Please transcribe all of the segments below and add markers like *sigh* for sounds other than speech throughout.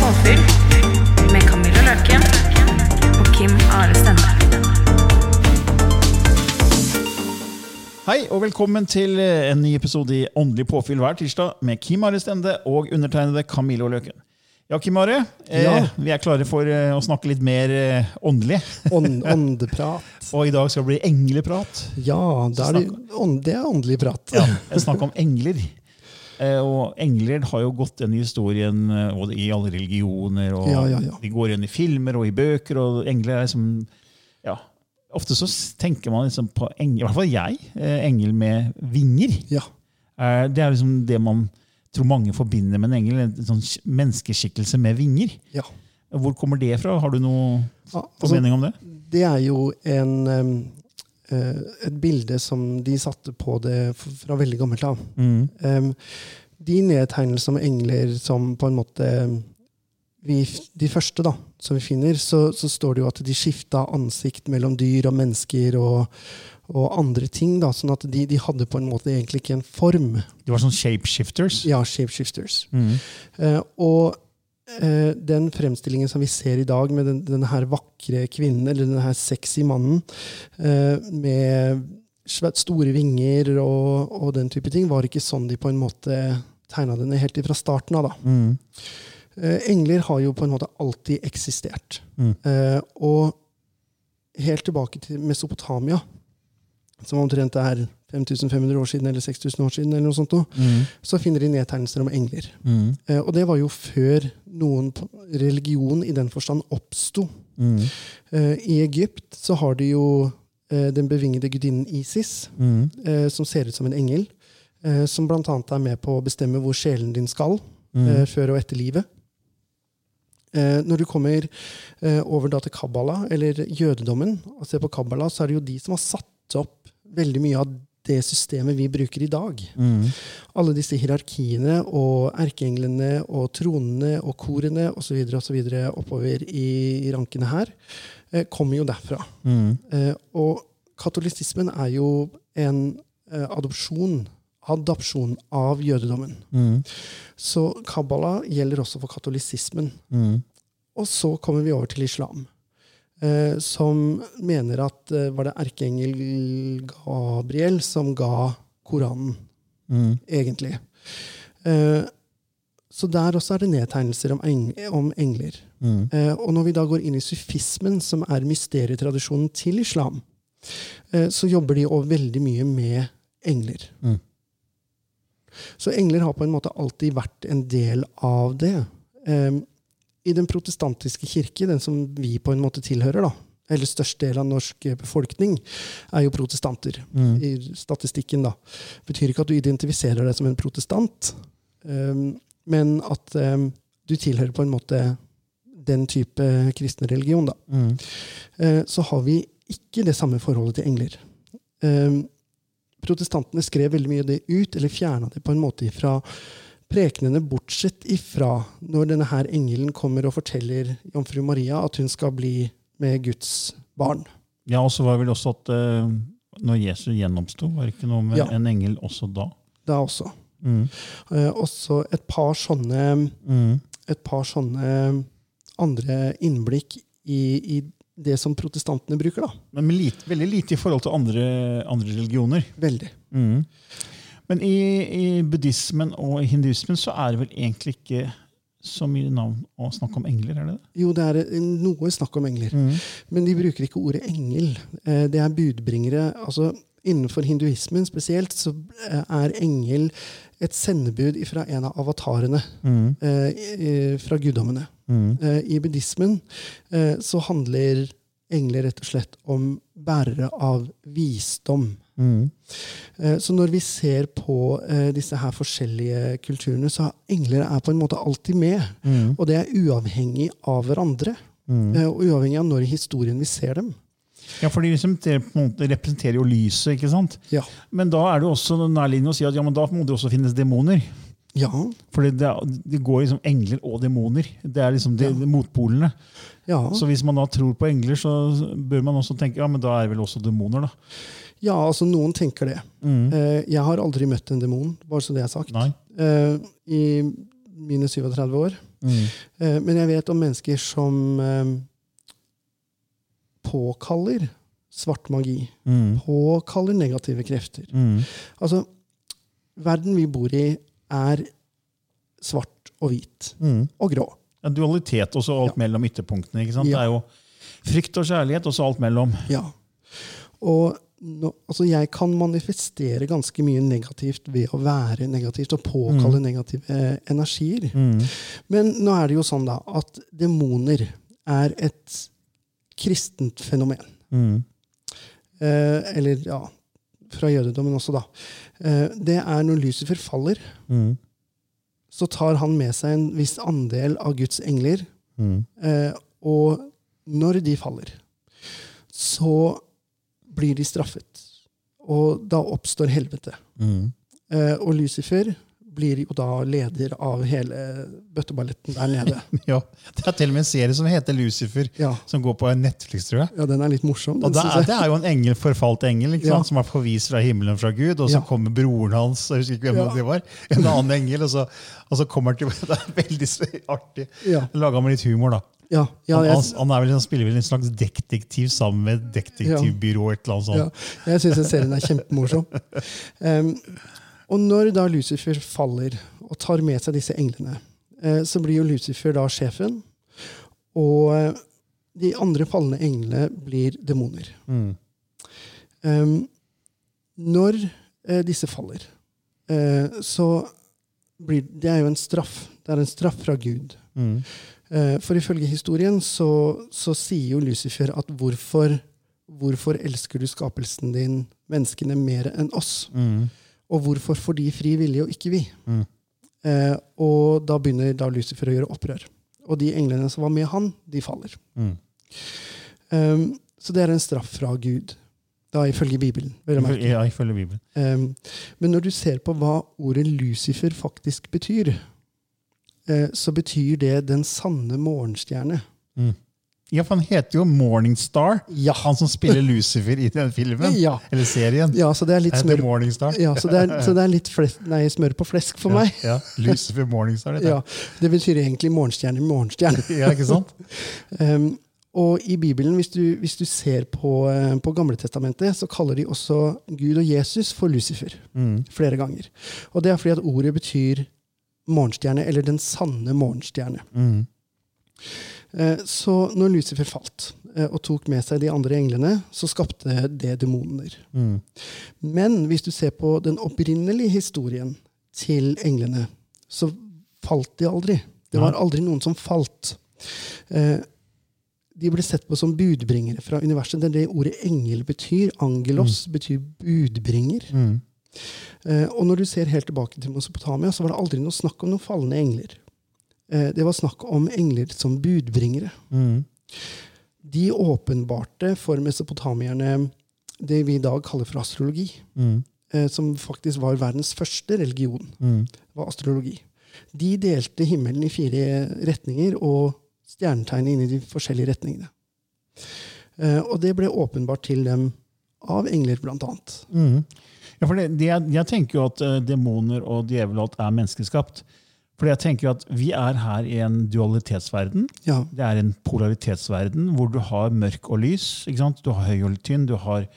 Påfyll med Camilla Løken og Kim Are Stende. Hei, og velkommen til eh, en ny episode i Åndelig påfyll hver tirsdag med Kim Are Stende og undertegnede Camilla Løken. Ja, Kim Are, eh, Ja. vi er klare for eh, å snakke litt mer eh, åndelig. *laughs* Åndeprat. Og i dag skal det bli engleprat. Ja, det er, det, ånd, det er åndelig prat. Ja, *laughs* Snakk om engler. Eh, og engler har jo gått i historien eh, og i alle religioner. og Ja, ja, ja. De går igjen i filmer og i bøker. og engler er liksom, ja, Ofte så tenker man liksom på engel, i hvert fall jeg, eh, engel med vinger. Ja. Det er liksom det man tror mange forbinder med en engel. En sånn menneskeskikkelse med vinger. ja. Hvor kommer det fra? Har du noe Ja, altså, formening om det? det er jo en, et bilde som de satte på det fra veldig gammelt av. Mm. De nedtegnelsene med engler som på en måte vi, De første da, som vi finner, så, så står det jo at de skifta ansikt mellom dyr og mennesker og, og andre ting. da, Sånn at de, de hadde på en måte egentlig ikke en form. De var sånn shapeshifters. Ja, shapeshifters. Mm. Eh, og eh, den fremstillingen som vi ser i dag, med den, denne her vakre kvinnen, eller denne her sexy mannen, eh, med store vinger og, og den type ting, var ikke sånn de på en måte tegna denne helt fra starten av. da. Mm. Eh, engler har jo på en måte alltid eksistert. Mm. Eh, og helt tilbake til Mesopotamia, som omtrent er 5500 år siden eller 6000 år siden, eller noe sånt, Mm. så finner de nedtegnelser om engler. Mm. Eh, og det var jo før noen religion i den forstand oppsto. Mm. Eh, I Egypt så har de jo eh, den bevingede gudinnen Isis, Mm. eh, som ser ut som en engel, eh, som annet er med på å bestemme hvor sjelen din skal, Mm. eh, før og etter livet. Eh, når du kommer eh, over da til Kabbala, eller jødedommen, og ser på Kabbala, så er det jo de som har satt opp veldig mye av det systemet vi bruker i dag. Mm. Alle disse hierarkiene og erkeenglene og tronene og korene osv. oppover i, i rankene her, eh, kommer jo derfra. Mm. Eh, og katolisismen er jo en eh, adopsjon, adopsjon av jødedommen. Mm. Så Kabbala gjelder også for katolisismen. Mm. Og så kommer vi over til islam. Eh, som mener at eh, var det erkeengel Gabriel som ga Koranen, Mm. egentlig. Eh, så der også er det nedtegnelser om, eng om engler. Mm. Eh, og når vi da går inn i sufismen, som er mysterietradisjonen til islam, eh, så jobber de òg veldig mye med engler. Mm. Så engler har på en måte alltid vært en del av det. Eh, I den protestantiske kirke, den som vi på en måte tilhører, da, eller størst del av norsk befolkning, er jo protestanter. Mm. I statistikken, da. Betyr ikke at du identifiserer deg som en protestant, um, men at um, du tilhører på en måte den type kristne religion, da. Mm. Eh, så har vi ikke det samme forholdet til engler. Eh, protestantene skrev veldig mye av det ut, eller fjerna det på en måte ifra prekenene, bortsett ifra når denne her engelen kommer og forteller jomfru Maria at hun skal bli med Guds barn. Ja, og så var det vel også at uh, når Jesus gjenoppsto, var det ikke noe med Ja. en engel også da? Da også. Mm. Uh, også et par sånne Mm. et par sånne andre innblikk i, i det som protestantene bruker, da. Men lite, veldig lite i forhold til andre, andre religioner. Veldig. Mm. Men i, i buddhismen og i hinduismen så er det vel egentlig ikke så mye navn og snakk om engler, er det det? Jo, det er noe snakk om engler. Mm. Men de bruker ikke ordet engel. Eh, Det er budbringere. altså Innenfor hinduismen spesielt så eh, er engel et sendebud fra en av avatarene Mm. eh, fra guddommene. Mm. I buddhismen så handler engler rett og slett om bærere av visdom. Mm. Eh, Så når vi ser på eh, disse her forskjellige kulturene, så er engler er på en måte alltid med. Mm. Og det er uavhengig av hverandre. Mm. eh, Og uavhengig av når i historien vi ser dem. Ja, for de liksom, måte representerer jo lyset, ikke sant? Ja. Men da er det også nærliggende å si at ja, men da må det også finnes demoner. Ja, For det, det går liksom engler og demoner. Det er liksom de, Ja. motpolene. ja. Så hvis man da tror på engler, så bør man også tenke ja, men da er det vel også demoner, da. Ja, altså noen tenker det. Eh, Jeg har aldri møtt en demon, bare så det er sagt. Eh, I mine 37 år. Mm. Eh, Men jeg vet om mennesker som påkaller svart magi. Mm. Påkaller negative krefter. Mm. Altså, verden vi bor i, er svart og hvit. Mm. Og grå. Ja, dualitet også alt mellom ytterpunktene. ikke sant? Ja. Det er jo frykt og kjærlighet, og så alt mellom. Ja. Og nå, altså jeg kan manifestere ganske mye negativt ved å være negativt og påkalle negative eh, energier. Mm. Men nå er det jo sånn da at demoner er et kristent fenomen. Mm. Eh, eller ja, fra jødedommen også, da. Eh, det er når Lucifer faller, Mm. så tar han med seg en viss andel av Guds engler. Mm. Eh, og når de faller, så blir de straffet. Og da oppstår helvete. Mm. Eh, og Lucifer blir jo da leder av hele bøtteballetten der nede. *laughs* Ja, Det er til og med en serie som heter Lucifer, Ja, som går på Netflix, tror jeg. ja den er litt morsom. Og det er, det er jo en engel, forfalt engel Ja. som er forvist fra himmelen fra Gud, og så Ja. kommer broren hans jeg husker ikke hvem Ja. det var, en annen engel, og så, og så kommer han til *laughs* Det er veldig artig. Ja, Laga med litt humor, da. ja, ja, jeg, han, han, vel, han spiller vel en slags detektiv sammen med et detektivbyrå. et eller annet ja, sånt. jeg syns serien er kjempemorsom. *laughs* Um, og når da Lucifer faller og tar med seg disse englene, eh, så blir jo Lucifer da sjefen. Og eh, de andre falne englene blir demoner. Mm. Um, når eh, disse faller, eh, så blir det er jo en straff. Det er en straff fra Gud. Mm. Eh, for ifølge historien så, så sier jo Lucifer at hvorfor, hvorfor elsker du skapelsen din, menneskene, mer enn oss? Mm. Og hvorfor får de fri vilje og ikke vi? Mm. Eh, og da begynner da Lucifer å gjøre opprør. Og de englene som var med han, de faller. Mm. Um, så det er en straff fra Gud, da ifølge Bibelen. Ja, ifølge Bibelen. Um, men når du ser på hva ordet Lucifer faktisk betyr, uh, så betyr det den sanne morgenstjerne. Ja, for han heter jo Morningstar, Ja. han som spiller Lucifer i den filmen. Ja. Eller serien. ja, så det er litt smør, Morningstar. ja, så det er, så det er litt fles, nei, smør på flesk for meg. Ja, Lucifer Morningstar. Det, Ja, det betyr egentlig morgenstjerne, morgenstjerne. *laughs* ja, ikke sant? Um, *laughs* og i Bibelen, hvis du, hvis du ser på, uh, på Gamletestamentet, så kaller de også Gud og Jesus for Lucifer Mm. flere ganger. Og det er fordi at ordet betyr morgenstjerne, eller den sanne morgenstjerne. Mm. Eh, Så når Lucifer falt eh, og tok med seg de andre englene, så skapte det demoner. Mm. Men hvis du ser på den opprinnelige historien til englene, så falt de aldri. Det var aldri noen som falt. Eh, De ble sett på som budbringere fra universet. Det er det ordet engel betyr. Angelos betyr budbringer. Mm. Og når du ser helt tilbake til Mesopotamia, så var det aldri noe snakk om noen falne engler. Eh, Det var snakk om engler som budbringere. Mm. De åpenbarte for mesopotamierne det vi i dag kaller for astrologi. Mm. eh, Som faktisk var verdens første religion. Mm. var astrologi. De delte himmelen i fire retninger og stjernetegnene inn i de forskjellige retningene. Eh, Og det ble åpenbart til dem av engler, blant annet. Mm. Ja, for det, det, jeg, jeg tenker jo at demoner og djevel er menneskeskapt. For jeg tenker at vi er her i en dualitetsverden. Ja, Det er en polaritetsverden hvor du har mørk og lys. Du har høy og tynn, du har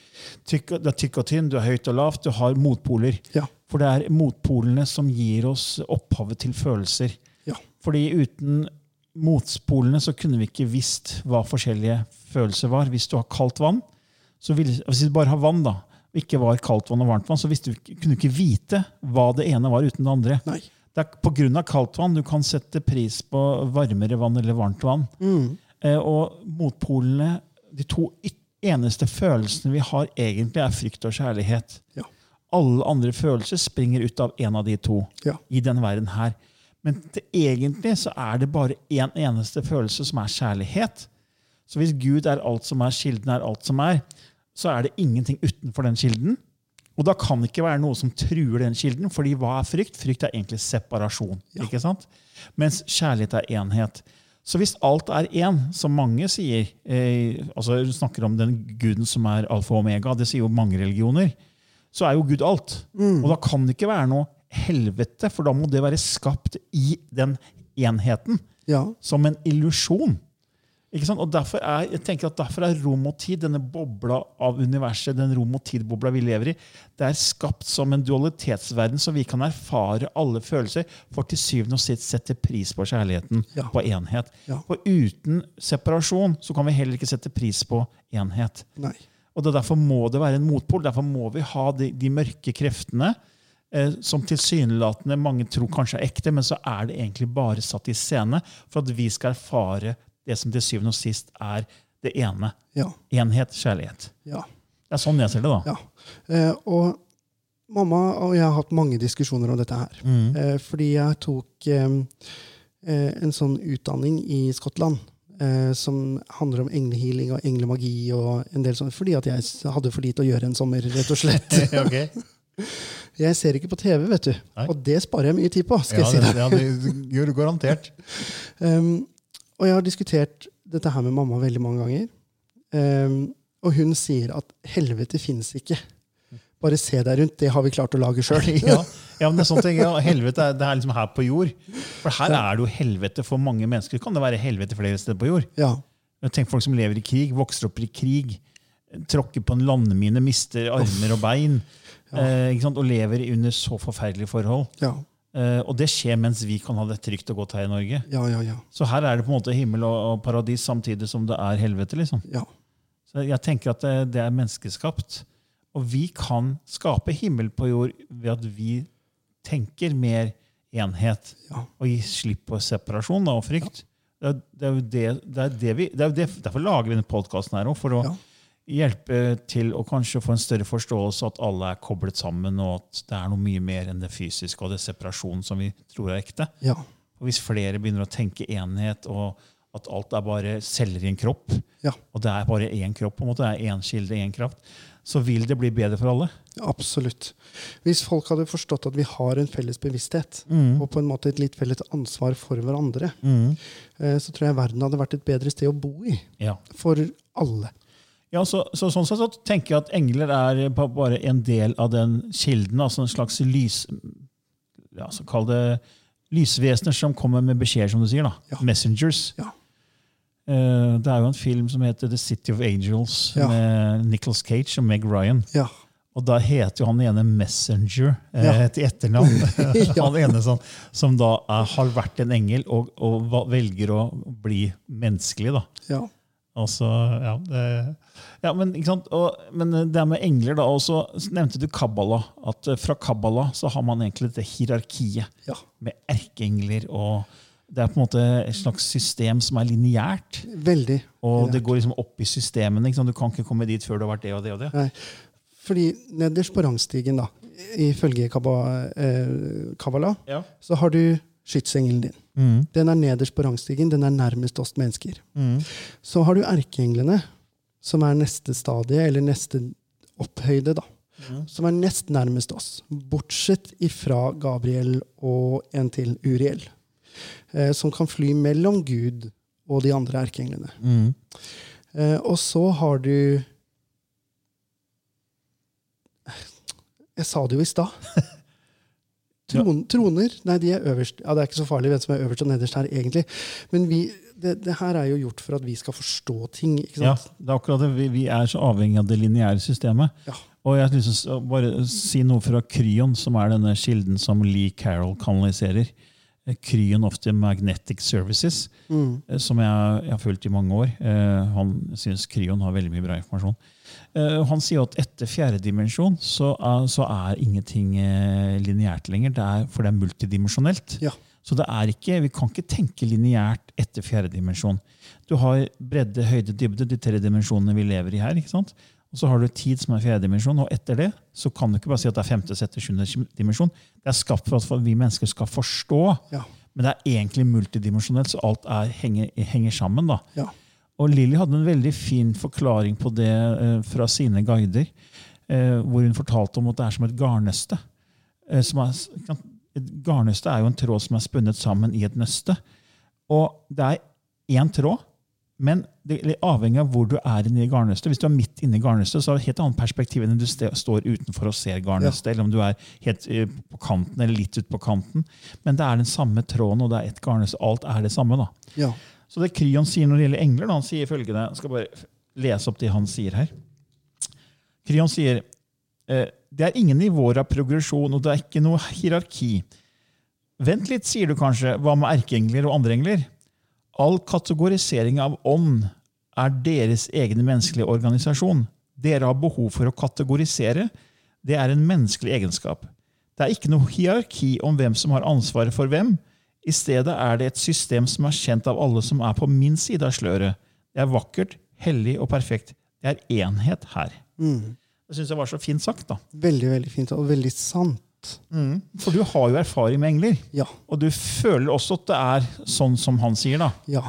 tykk, og- tykk og tynn, du har høyt og lavt, du har motpoler. ja, For det er motpolene som gir oss opphavet til følelser. ja. Fordi uten motpolene så kunne vi ikke visst hva forskjellige følelser var. Hvis du har kaldt vann, så vil, hvis du bare har vann, da, og ikke var kaldt vann og varmt vann, så du, kunne du ikke vite hva det ene var uten det andre. Nei. Det er pga. kaldt vann du kan sette pris på varmere vann eller varmt vann. Eh, og motpolene, de to eneste følelsene vi har, egentlig er frykt og kjærlighet. Ja. Alle andre følelser springer ut av en av de to Ja. i denne verden her. Men det, egentlig så er det bare én en eneste følelse som er kjærlighet. Så hvis Gud er alt som er, kilden er alt som er, så er det ingenting utenfor den kilden. Og da kan det ikke være noe som truer den kilden, fordi hva er frykt? Frykt er egentlig separasjon. ikke sant? Mens kjærlighet er enhet. Så hvis alt er én, som mange sier eh, altså snakker om den guden som er alfa og omega, det sier jo mange religioner, så er jo Gud alt. Og da kan det ikke være noe helvete, for da må det være skapt i den enheten Ja. som en illusjon. Ikke sant? Og derfor er, jeg tenker at derfor er rom og tid, denne bobla av universet, den rom og tid-bobla vi lever i, det er skapt som en dualitetsverden, så vi kan erfare alle følelser, for til syvende og sist sette pris på kjærligheten, Ja. på enhet. Ja. For uten separasjon så kan vi heller ikke sette pris på enhet. Nei. Og det, Derfor må det være en motpol. Derfor må vi ha de, de mørke kreftene, eh, som tilsynelatende mange tror kanskje er ekte, men så er det egentlig bare satt i scene for at vi skal erfare det som til syvende og sist er det ene. Ja. Enhet, kjærlighet. Ja. Det er sånn jeg ser det, da. ja. Eh, og mamma og jeg har hatt mange diskusjoner om dette her. Mm. Eh, fordi jeg tok eh, en sånn utdanning i Skottland. Eh, som handler om englehealing og englemagi. og en del sånn, Fordi at jeg hadde for lite å gjøre en sommer, rett og slett. *laughs* *laughs* Jeg ser ikke på TV, vet du. Nei. Og det sparer jeg mye tid på. skal Ja, jeg si det, deg. ja, det gjør du garantert. *laughs* Um, og jeg har diskutert dette her med mamma veldig mange ganger. Um, og hun sier at helvete fins ikke. Bare se deg rundt. Det har vi klart å lage *laughs* sjøl. ja, ja, men det er sånn ting. Ja, helvete er, det er liksom her på jord. For her er det jo helvete for mange mennesker. Kan det være helvete flere steder på jord? Ja. Tenk folk som lever i krig, vokser opp i krig, tråkker på en landmine, mister armer og bein, eh, ikke sant? og lever under så forferdelige forhold. Ja. Eh, og det skjer mens vi kan ha det trygt og godt her i Norge. Ja, ja, ja. Så her er det på en måte himmel og, paradis samtidig som det er helvete. liksom. ja. Så jeg tenker at det, det er menneskeskapt. Og vi kan skape himmel på jord ved at vi tenker mer enhet Ja. og gi slipp på separasjon da, og frykt. Det, er, det er det, det, er det vi, det er Derfor lager vi denne podkasten her òg, for å Ja. Hjelpe til å kanskje få en større forståelse at alle er koblet sammen, og at det er noe mye mer enn det fysiske og det separasjonen som vi tror er ekte. ja. Og Hvis flere begynner å tenke enhet, og at alt er bare celler i en kropp, Ja. og det er bare én kropp, på en måte, det er én kilde, én kraft, så vil det bli bedre for alle. Absolutt. Hvis folk hadde forstått at vi har en felles bevissthet, Mm. og på en måte et litt felles ansvar for hverandre, mm. så tror jeg verden hadde vært et bedre sted å bo i. Ja. For alle. Ja, så, så Sånn sett så tenker jeg at engler er bare en del av den kilden, altså en slags lys... Ja, så Kall det lysvesener som kommer med beskjeder, som du sier. da. Ja. Messengers. Ja. Uh, det er jo en film som heter The City of Angels, Ja. med Nicholas Cage og Meg Ryan. Ja. Og da heter jo han ene Messenger eh, Ja. til etternavn. *laughs* *laughs* Han ene som, som da er, har vært en engel og, og velger å bli menneskelig. da. ja. Altså, ja, det, ja men? Og, men det med engler, da, og så nevnte du Kabbala. At eh, fra Kabbala så har man egentlig dette hierarkiet Ja. med erkeengler. og Det er på en måte et slags system som er lineært. Veldig. Og det går liksom opp i systemene. Du kan ikke komme dit før du har vært det og det og det. Nei. Fordi nederst på rangstigen, da, ifølge Kabbala, eh, Kabbala, Ja. så har du skytsengelen din. Mm. Den er nederst på rangstigen. Den er nærmest oss mennesker. Mm. Så har du erkeenglene, som er neste stadie, eller neste opphøyde, da. Som er nest nærmest oss. Bortsett ifra Gabriel og en til Uriel. Eh, som kan fly mellom Gud og de andre erkeenglene. Mm. Eh, og så har du Jeg sa det jo i stad. *laughs* Tron, Troner Nei, de er øverst. Ja, Det er ikke så farlig hvem som er øverst og nederst her, egentlig. Men vi, det, det her er jo gjort for at vi skal forstå ting. ikke Ja, sant? det er akkurat det. Vi, vi er så avhengig av det lineære systemet. Ja. Og jeg har lyst til å bare si noe fra Kryon, som er denne kilden som Lee Carroll kanaliserer. Kryon of the Magnetic Services, Mm. eh, som jeg, jeg har fulgt i mange år. Eh, han syns Kryon har veldig mye bra informasjon. Eh, han sier at etter fjerde dimensjon så, er- så er ingenting eh, lineært lenger, det er, for det er multidimensjonelt. Ja. Så det er ikke, vi kan ikke tenke lineært etter fjerde dimensjon. Du har bredde, høyde, dybde, de tre dimensjonene vi lever i her. ikke sant? Og så har du tid som er fjerde dimensjon, og etter det så kan du ikke bare si at det er femte, sjette, sjuende dimensjon. Det er skapt for at vi mennesker skal forstå, Ja. men det er egentlig multidimensjonelt, så alt er, henger, henger sammen. da. Ja. Og Lilly hadde en veldig fin forklaring på det eh, fra sine guider, eh, hvor hun fortalte om at det er som et garnnøste. Eh, et garnnøste er jo en tråd som er spunnet sammen i et nøste. Og det er én tråd, men det er avhengig av hvor du er inne i garnnøstet. Hvis du er midt inne i garnnøstet, så har du et helt annet perspektiv enn du står utenfor og ser garnnøstet, eller om du er helt eh, på kanten eller litt ut på kanten. Men det er den samme tråden, og det er ett garnnøste. Alt er det samme. da. Ja. Så det Kryon sier når det gjelder engler, han sier følgende Jeg skal bare lese opp det han sier her. Kryon sier eh, det er ingen nivåer av progresjon, og det er ikke noe hierarki. Vent litt, sier du kanskje. Hva med erkeengler og andre engler? All kategorisering av ånd er deres egen menneskelige organisasjon. Dere har behov for å kategorisere. Det er en menneskelig egenskap. Det er ikke noe hierarki om hvem som har ansvaret for hvem. I stedet er det et system som er kjent av alle som er på min side av sløret. Det er vakkert, hellig og perfekt. Det er enhet her. Mm. Det syns jeg var så fint sagt. da. Veldig, veldig fint, og veldig sant. For du har jo erfaring med engler. Ja. Og du føler også at det er sånn som han sier. da. Ja.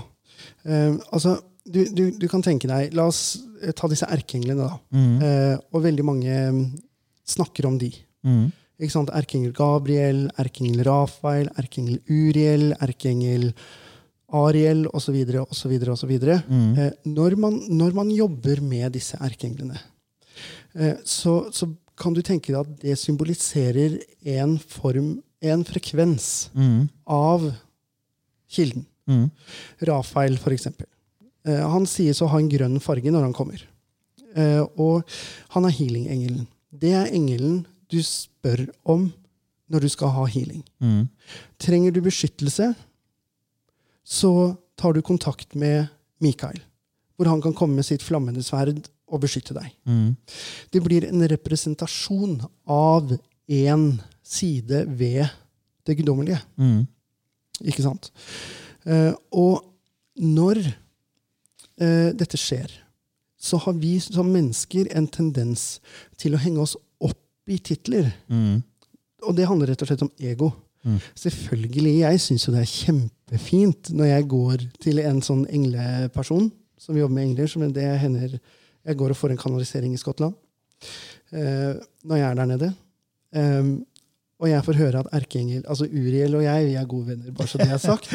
Uh, altså, du, du, du kan tenke deg La oss eh, ta disse erkeenglene, da. Eh, og veldig mange mm, snakker om de. Mm. Erkeengel Gabriel, erkengel Rafael, erkengel Uriel, erkengel Ariel osv. osv. osv. Når man jobber med disse erkeenglene, eh, så, så kan du tenke deg at det symboliserer en form, en frekvens, Mm. av kilden. Mm. Rafael, for eksempel. Eh, han sies å ha en grønn farge når han kommer. Eh, og han er healing-engelen. Det er engelen du spør om når du skal ha healing. Mm. Trenger du beskyttelse, så tar du kontakt med Mikael, hvor han kan komme med sitt flammende sverd og beskytte deg. Mm. Det blir en representasjon av én side ved det guddommelige. Mm. Ikke sant? Eh, og når eh, dette skjer, så har vi som mennesker en tendens til å henge oss i titler. Mm. Og det handler rett og slett om ego. Mm. Selvfølgelig, jeg syns jo det er kjempefint når jeg går til en sånn engleperson som jobber med engler. Som det hender Jeg går og får en kanalisering i Skottland uh, når jeg er der nede. Um, og jeg får høre at erkeengel Altså Uriel og jeg, vi er gode venner, bare så det er sagt.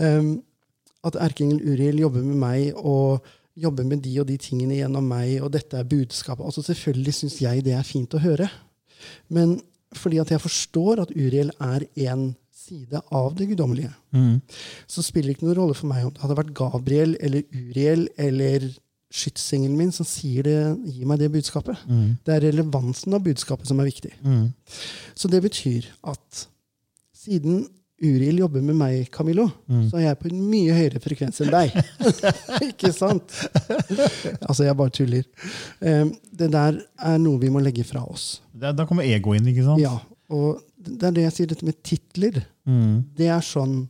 um, *laughs* at erkeengel Uriel jobber med meg og jobber med de og de tingene gjennom meg, og dette er budskapet. Altså Selvfølgelig syns jeg det er fint å høre. Men fordi at jeg forstår at Uriel er en side av det guddommelige, Mm. så spiller det ikke noen rolle for meg om det hadde vært Gabriel eller Uriel eller skytsengelen min som sier det, gir meg det budskapet. Mm. Det er relevansen av budskapet som er viktig. Mm. Så det betyr at siden Uriel jobber med meg, Camillo, Mm. så er jeg på en mye høyere frekvens enn deg. *laughs* ikke sant? altså, jeg bare tuller. Um, det der er noe vi må legge fra oss. Da, da kommer ego inn, ikke sant? Ja, og det er det jeg sier, dette med titler. Mm. Det er sånn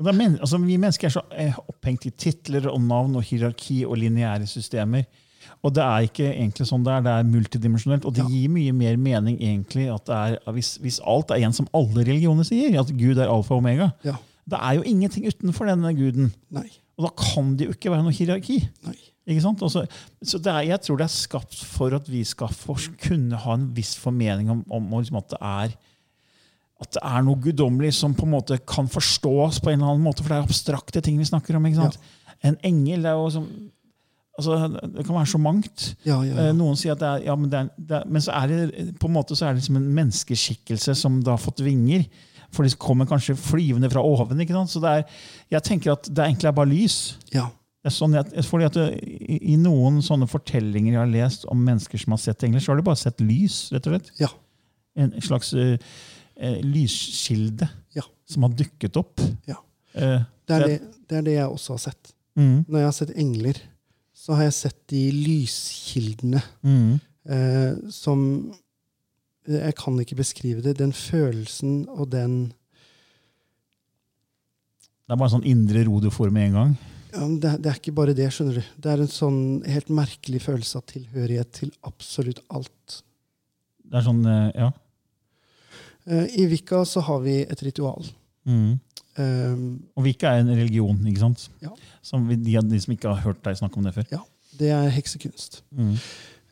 men, altså, vi mennesker er så eh, opphengt i titler og navn og hierarki og lineære systemer. Og det er ikke egentlig sånn det er. Det er multidimensjonelt. Og det Ja. gir mye mer mening egentlig at det er, hvis, hvis alt er en som alle religioner sier, at Gud er alfa og omega. Ja. Det er jo ingenting utenfor denne guden. Nei. Og da kan det jo ikke være noe hierarki. Nei. Ikke sant? Også, så er, jeg tror det er skapt for at vi skal for, kunne ha en viss formening om, om liksom at det er at det er noe guddommelig som på en måte kan forstås på en eller annen måte, for det er abstrakte ting vi snakker om. ikke sant? En engel det er jo som, altså, Det kan være så mangt. Ja, ja, Eh, ja. Noen sier at det er, ja, men, det er, det er, men så er det på en måte så er det liksom en menneskeskikkelse som da har fått vinger. For de kommer kanskje flyvende fra oven. ikke sant? Så det er, jeg tenker at det egentlig er bare lys. ja. Det er sånn at, fordi at det, i, I noen sånne fortellinger jeg har lest om mennesker som har sett engler, så har de bare sett lys. rett og slett. Ja. En slags, uh, eh, lyskilde Ja. som har dukket opp. Ja. Uh, Det er det- det, det er det jeg også har sett. mm, Når jeg har sett engler, så har jeg sett de lyskildene mm, eh, som Jeg kan ikke beskrive det. Den følelsen og den det er bare en sånn indre ro du får med en gang. ja, det, det er ikke bare det, skjønner du. Det er en sånn helt merkelig følelse av tilhørighet til absolutt alt. Det er sånn, eh, ja. Eh, I Vika så har vi et ritual. Mm. Eh, Og Wicca er en religion, ikke sant? Ja. Som de, de som ikke har hørt deg snakke om det før. Ja, det er heksekunst. Mm.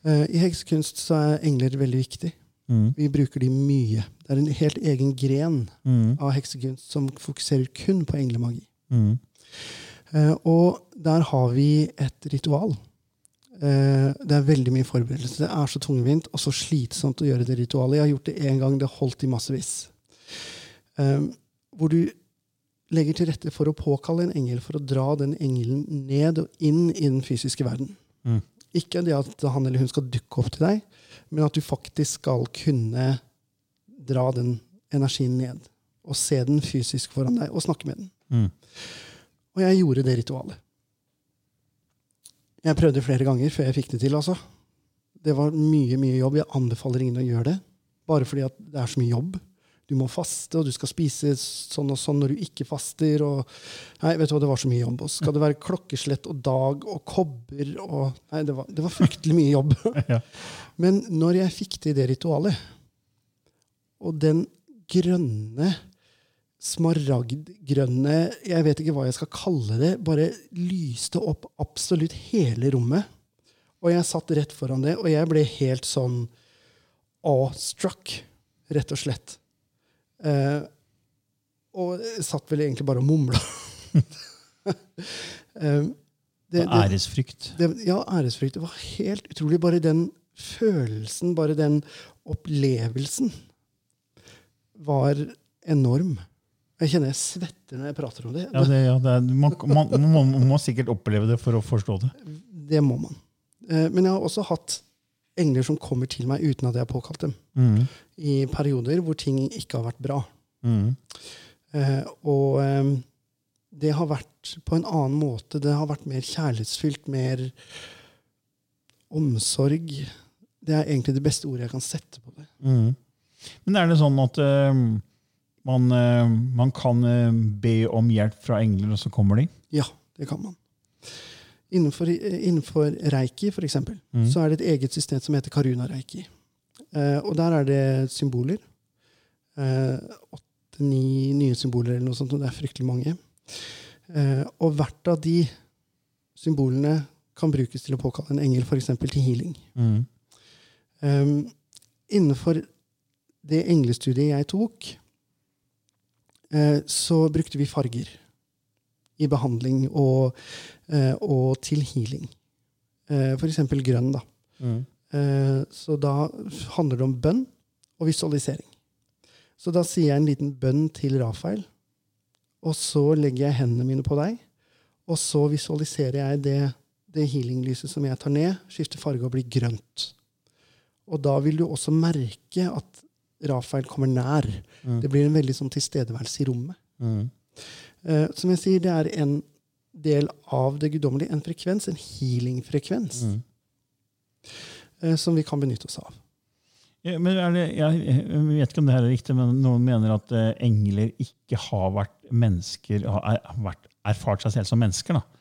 Uh, I heksekunst så er engler veldig viktig. Mm. Vi bruker de mye. Det er en helt egen gren Mm. av heksekunst som fokuserer kun på englemagi. Mm. Eh, og der har vi et ritual. Uh, det er veldig mye forberedelse. Det er så tungvint og så slitsomt å gjøre det ritualet. Jeg har gjort det én gang. Det holdt i massevis. Eh, hvor du legger til rette for å påkalle en engel, for å dra den engelen ned og inn i den fysiske verden. Mm. Ikke det at han eller hun skal dukke opp til deg, men at du faktisk skal kunne dra den energien ned. Og se den fysisk foran deg, og snakke med den. Mm. Og jeg gjorde det ritualet. Jeg prøvde flere ganger før jeg fikk det til. altså. Det var mye mye jobb. Jeg anbefaler ingen å gjøre det. Bare fordi at det er så mye jobb. Du må faste, og du skal spise sånn og sånn når du ikke faster. og Nei, vet du hva, det var så mye jobb. Og skal det være klokkeslett og dag og kobber og Nei, det var, det var fryktelig mye jobb. *laughs* Ja. Men når jeg fikk til det ritualet, og den grønne, smaragdgrønne Jeg vet ikke hva jeg skal kalle det. Bare lyste opp absolutt hele rommet. Og jeg satt rett foran det, og jeg ble helt sånn awestruck, rett og slett. Eh, og satt vel egentlig bare og mumla. *laughs* eh, det- det- æresfrykt. det, ja, æresfrykt. Det var helt utrolig. Bare den følelsen, bare den opplevelsen, var enorm. Jeg kjenner jeg svetter når jeg prater om det. Ja, det, ja, det er, man, man, man, man må sikkert oppleve det for å forstå det. Det må man. Eh, Men jeg har også hatt engler som kommer til meg uten at jeg har påkalt dem. Mm. I perioder hvor ting ikke har vært bra. Mm. Eh, Og eh, det har vært på en annen måte. Det har vært mer kjærlighetsfylt, mer omsorg. Det er egentlig det beste ordet jeg kan sette på det. Mm. Men er det sånn at uh, man, uh, man kan uh, be om hjelp fra engler, og så kommer de? Ja, det kan man. Innenfor, innenfor reiki, for eksempel, Mm. så er det et eget system som heter karuna-reiki. Eh, og der er det symboler. Eh, Åtte-ni nye symboler eller noe sånt, og det er fryktelig mange. Eh, og hvert av de symbolene kan brukes til å påkalle en engel, f.eks. til healing. Mm. Um, innenfor det englestudiet jeg tok, uh, så brukte vi farger i behandling og, uh, og til healing. Uh, eksempel grønn. Da. Mm. Eh, så da handler det om bønn og visualisering. Så da sier jeg en liten bønn til Rafael, og så legger jeg hendene mine på deg, og så visualiserer jeg det, det healing-lyset som jeg tar ned, skifter farge og blir grønt. Og da vil du også merke at Rafael kommer nær. Mm. Det blir en veldig sånn tilstedeværelse i rommet. Mm. Uh, som jeg sier, det er en del av det guddommelige, en frekvens, en healing-frekvens, Mm. Eh, som vi kan benytte oss av. Ja, men det, jeg, vet ikke om det her er riktig, men noen mener at eh, engler ikke har vært mennesker, har vært, erfart seg selv som mennesker. Eh,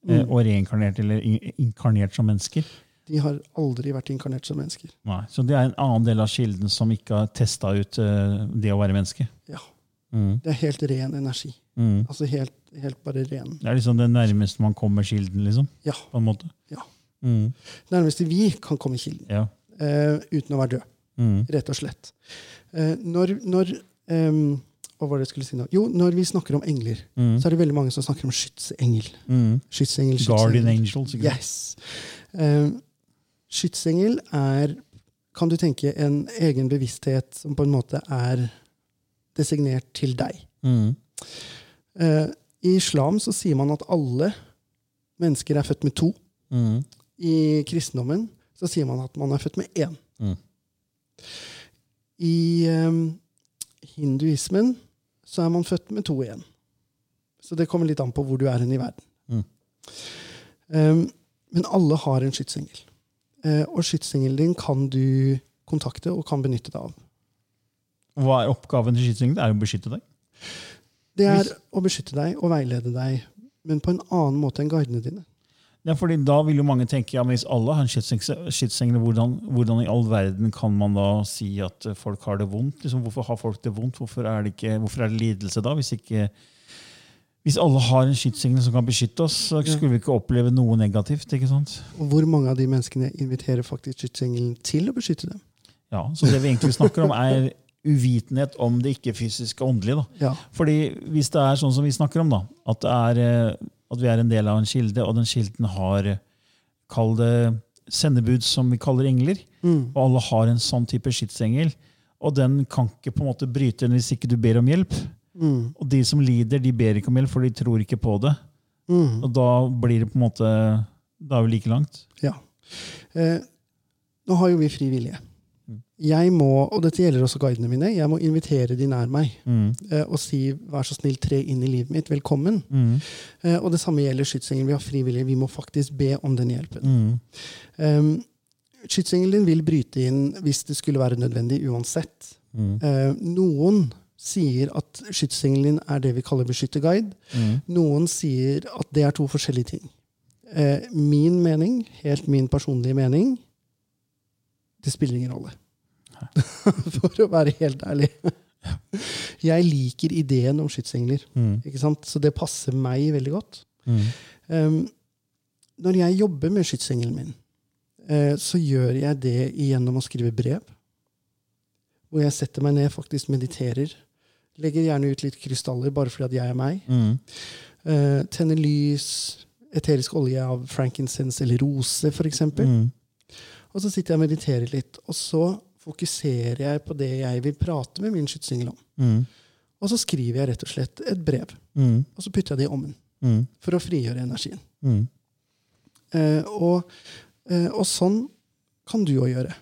Mm. og reinkarnert eller inkarnert som mennesker. De har aldri vært inkarnert som mennesker. Nei, Så det er en annen del av kilden som ikke har testa ut det å være menneske. Ja. Mm. Det er helt ren energi. Mm. Altså helt, helt bare ren. Det er liksom det nærmeste man kommer kilden, liksom. Ja. på en måte. Ja. Mm. Nærmeste vi kan komme kilden. Ja. Uh, uten å være død. Mm. Rett og slett. Uh, når når um, Hva var det jeg skulle si nå? Jo, når vi snakker om engler, Mm. så er det veldig mange som snakker om skytsengel. Mm. Skytsengel, Guardian skytsengel. angels. Ikke sant? Yes. Uh, skytsengel er, kan du tenke, en egen bevissthet som på en måte er designert til deg. Mm. Uh, I islam så sier man at alle mennesker er født med to. Mm. I kristendommen så sier man at man er født med én. Mm. I, um, hinduismen så er man født med to igjen. Så det kommer litt an på hvor du er hen i verden. Mm. Um, men alle har en skytsengel. Uh, og skytsengelen din kan du kontakte og kan benytte deg av. Hva er oppgaven til skytsengelen? Det er å beskytte deg. Det er å beskytte deg og veilede deg, men på en annen måte enn guidene dine. Ja, fordi Da vil jo mange tenke ja, men hvis alle har skytsengel, hvordan, hvordan i all verden kan man da si at folk har det vondt? Liksom, hvorfor har folk det vondt? Hvorfor er det, ikke, hvorfor er det lidelse da? Hvis, ikke, hvis alle har en skytsengel som kan beskytte oss, så skulle vi ikke oppleve noe negativt. ikke sant? Og hvor mange av de menneskene inviterer faktisk skytsengelen til å beskytte dem? Ja, Så det vi egentlig snakker om, er uvitenhet om det ikke-fysiske og åndelige. da. Ja, Fordi hvis det er sånn som vi snakker om, da, at, det er, eh, at vi er en del av en kilde, og den kilden har Kall det sendebud som vi kaller engler, Mm. og alle har en sånn type skytsengel, og den kan ikke på en måte bryte den hvis ikke du ber om hjelp. Mm. Og de som lider, de ber ikke om hjelp, for de tror ikke på det. Mm. Og da blir det på en måte Da er vi like langt. Ja. Eh, nå har jo vi fri vilje. Jeg må, og dette gjelder også guidene mine, jeg må invitere de nær meg Mm. eh, og si 'vær så snill, tre inn i livet mitt', velkommen. Mm. Eh, og det samme gjelder skytsengelen. Vi har frivillige. vi må faktisk be om den hjelpen. Mm. Um, skytsengelen vil bryte inn hvis det skulle være nødvendig, uansett. Mm. Eh, noen sier at skytsengelen er det vi kaller beskytterguide. Mm. Noen sier at det er to forskjellige ting. Uh, min mening, helt min personlige mening, det spiller ingen rolle. *laughs* For å være helt ærlig. Jeg liker ideen om skytsengler, Mm. så det passer meg veldig godt. Mm. Um, når jeg jobber med skytsengelen min, uh, så gjør jeg det gjennom å skrive brev. Hvor jeg setter meg ned, faktisk mediterer. Legger gjerne ut litt krystaller bare fordi at jeg er meg. Mm. Uh, tenner lys, eterisk olje av frankincense eller rose, f.eks. Mm. Og så sitter jeg og mediterer litt. Og så fokuserer jeg på det jeg vil prate med min skytsingel om. Mm. Og så skriver jeg rett og slett et brev. Mm. Og så putter jeg det i ommen Mm. for å frigjøre energien. Mm. Eh, og, eh, og sånn kan du òg gjøre.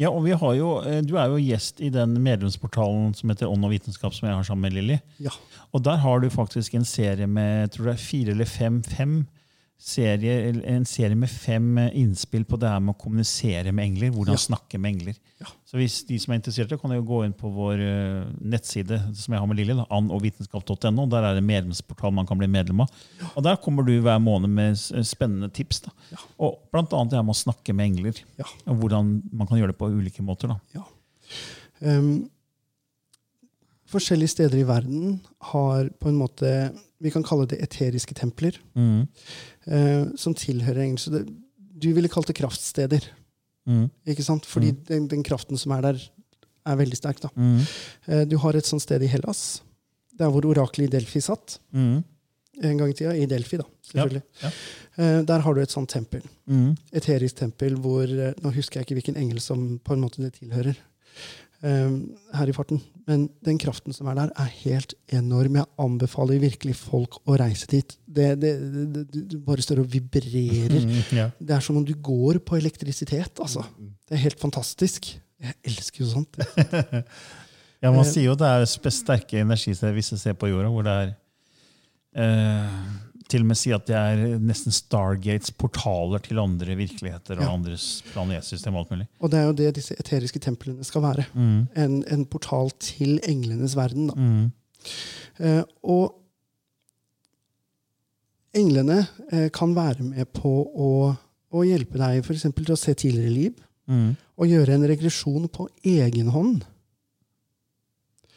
Ja, og vi har jo, eh, Du er jo gjest i den medlemsportalen som heter Ånd og vitenskap, som jeg har sammen med Lilly. Ja. Og der har du faktisk en serie med jeg tror det er fire eller fem, fem eller en serie med fem eh, innspill på det her med å kommunisere med engler. Hvordan Ja. snakke med engler. Ja. Så hvis de som er interesserte, kan jo gå inn på vår eh, nettside som jeg har med Lilly, og vitenskap.no, Der er det medlemsportal man kan bli medlem av. Og Der kommer du hver måned med spennende tips. da. Ja. Og blant annet det her med å snakke med engler. Ja. Og hvordan man kan gjøre det på ulike måter. da. Ja. Um, forskjellige steder i verden har på en måte Vi kan kalle det eteriske templer. Mm. eh, som tilhører engelsk. Det, du ville kalt det kraftsteder. Mm. ikke sant? Fordi Mm. den, den kraften som er der, er veldig sterk. da. Mm. Eh, du har et sånt sted i Hellas, der hvor oraklet i Delfi satt. Mm. En gang i tida. I Delfi, da. selvfølgelig. Ja, Eh, der har du et sånt tempel. Mm. eterisk tempel hvor eh, Nå husker jeg ikke hvilken engel som på en måte det tilhører. Eh, her i farten. Men den kraften som er der, er helt enorm. Jeg anbefaler virkelig folk å reise dit. Det, det, det, det, bare står og vibrerer. Mm. *laughs* Ja. Det er som om du går på elektrisitet. altså. Det er helt fantastisk. Jeg elsker jo sånt. *laughs* Ja, Man Eh, sier jo det er sterke energisteder visse steder på jorda, hvor det er eh, Til og med si at det er nesten Stargates, portaler til andre virkeligheter og Ja. andres planetsystem. og alt mulig. Og det er jo det disse eteriske templene skal være. Mm. En, en portal til englenes verden. da. Mm. Eh, og englene eh, kan være med på å, å hjelpe deg for eksempel til å se tidligere liv, Mm. og gjøre en regresjon på egen hånd.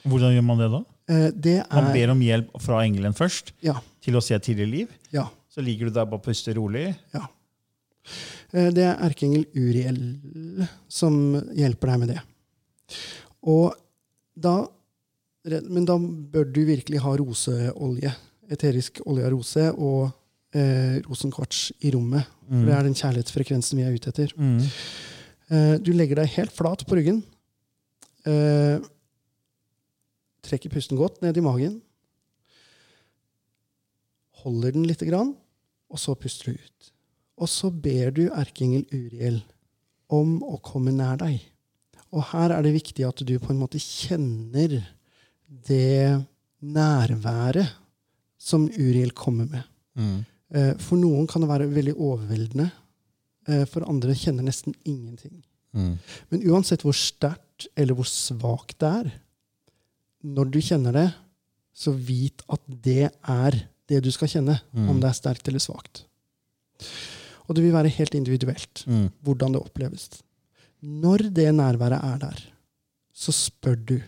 Hvordan gjør man det da? Eh, er ber om hjelp fra engelen først Ja. til å se tidligere liv. ja, Så ligger du der bare og puster rolig. ja. Eh, det er erkeengel Uriel som hjelper deg med det. Og da Men da bør du virkelig ha roseolje. Eterisk olje av rose og eh, rosenkvarts i rommet. For Mm. det er den kjærlighetsfrekvensen vi er ute etter. Mm. Eh, du legger deg helt flat på ryggen. Eh, trekker pusten godt ned i magen. Holder den lite grann, og så puster du ut. Og så ber du erkeengel Uriel om å komme nær deg. Og her er det viktig at du på en måte kjenner det nærværet som Uriel kommer med. Mm. Eh, For noen kan det være veldig overveldende. Eh, For andre kjenner nesten ingenting. Mm. Men uansett hvor sterkt eller hvor svakt det er, når du kjenner det, så vit at det er det du skal kjenne, Mm. om det er sterkt eller svakt. Og det vil være helt individuelt Mm. hvordan det oppleves. Når det nærværet er der, så spør du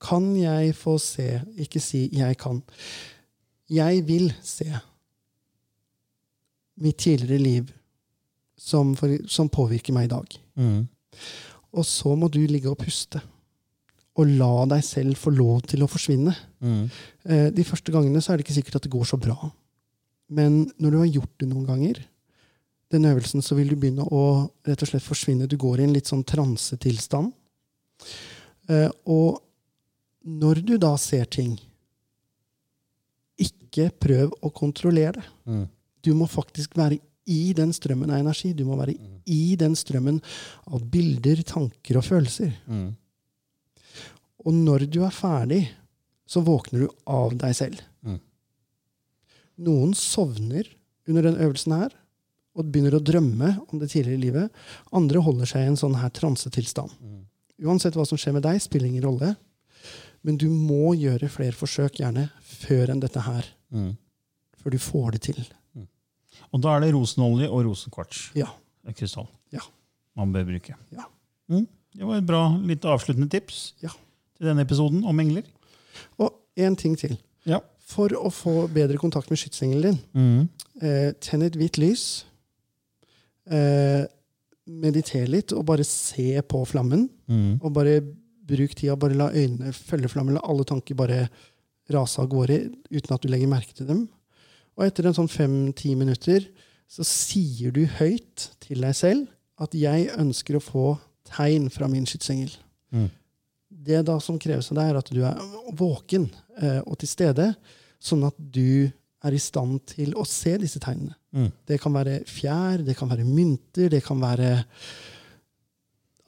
kan jeg få se Ikke si 'jeg kan'. Jeg vil se mitt tidligere liv som, for, som påvirker meg i dag. Mm. Og så må du ligge og puste. Og la deg selv få lov til å forsvinne. Mm. Eh, De første gangene så er det ikke sikkert at det går så bra. Men når du har gjort det noen ganger, den øvelsen, så vil du begynne å rett og slett forsvinne. Du går i en litt sånn transetilstand. Eh, Og når du da ser ting, ikke prøv å kontrollere det. Mm. Du må faktisk være i den strømmen av energi. Du må være i den strømmen av bilder, tanker og følelser. Mm. Og når du er ferdig, så våkner du av deg selv. Mm. Noen sovner under den øvelsen her og begynner å drømme om det tidligere livet. Andre holder seg i en sånn her transetilstand. Mm. Uansett hva som skjer med deg, spiller ingen rolle. Men du må gjøre flere forsøk, gjerne, før enn dette her. Mm. Før du får det til. Og da er det rosenolje og rosenkvarts. Ja. Krystall. Ja. Man bør bruke. Ja. Mm. Det var et bra litt avsluttende tips Ja. Til denne episoden om engler. Og én ting til. Ja. For å få bedre kontakt med skytsengelen din, Mm. eh, tenn et hvitt lys. Eh, mediter litt og bare se på flammen. Mm. Og bare bruk tida, bare la øynene følge flammen. La alle tanker bare rase av gårde uten at du legger merke til dem. Og etter en sånn fem-ti minutter så sier du høyt til deg selv at 'jeg ønsker å få tegn fra min skytsengel'. Mm. Det da som kreves av deg, er at du er våken eh, og til stede, sånn at du er i stand til å se disse tegnene. Mm. Det kan være fjær, det kan være mynter, det kan være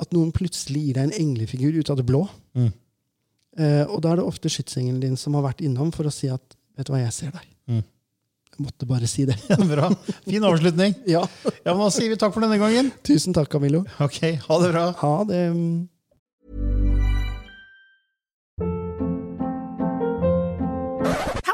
at noen plutselig gir deg en englefigur ut av det blå. Mm. Eh, og da er det ofte skytsengelen din som har vært innom for å si at 'vet du hva, jeg ser deg'. Mm. Jeg måtte bare si det. ja, *laughs* Bra. Fin avslutning. ja. Ja, men Da sier vi takk for denne gangen. Tusen takk, Camillo. Ok, Ha det bra. Ha det.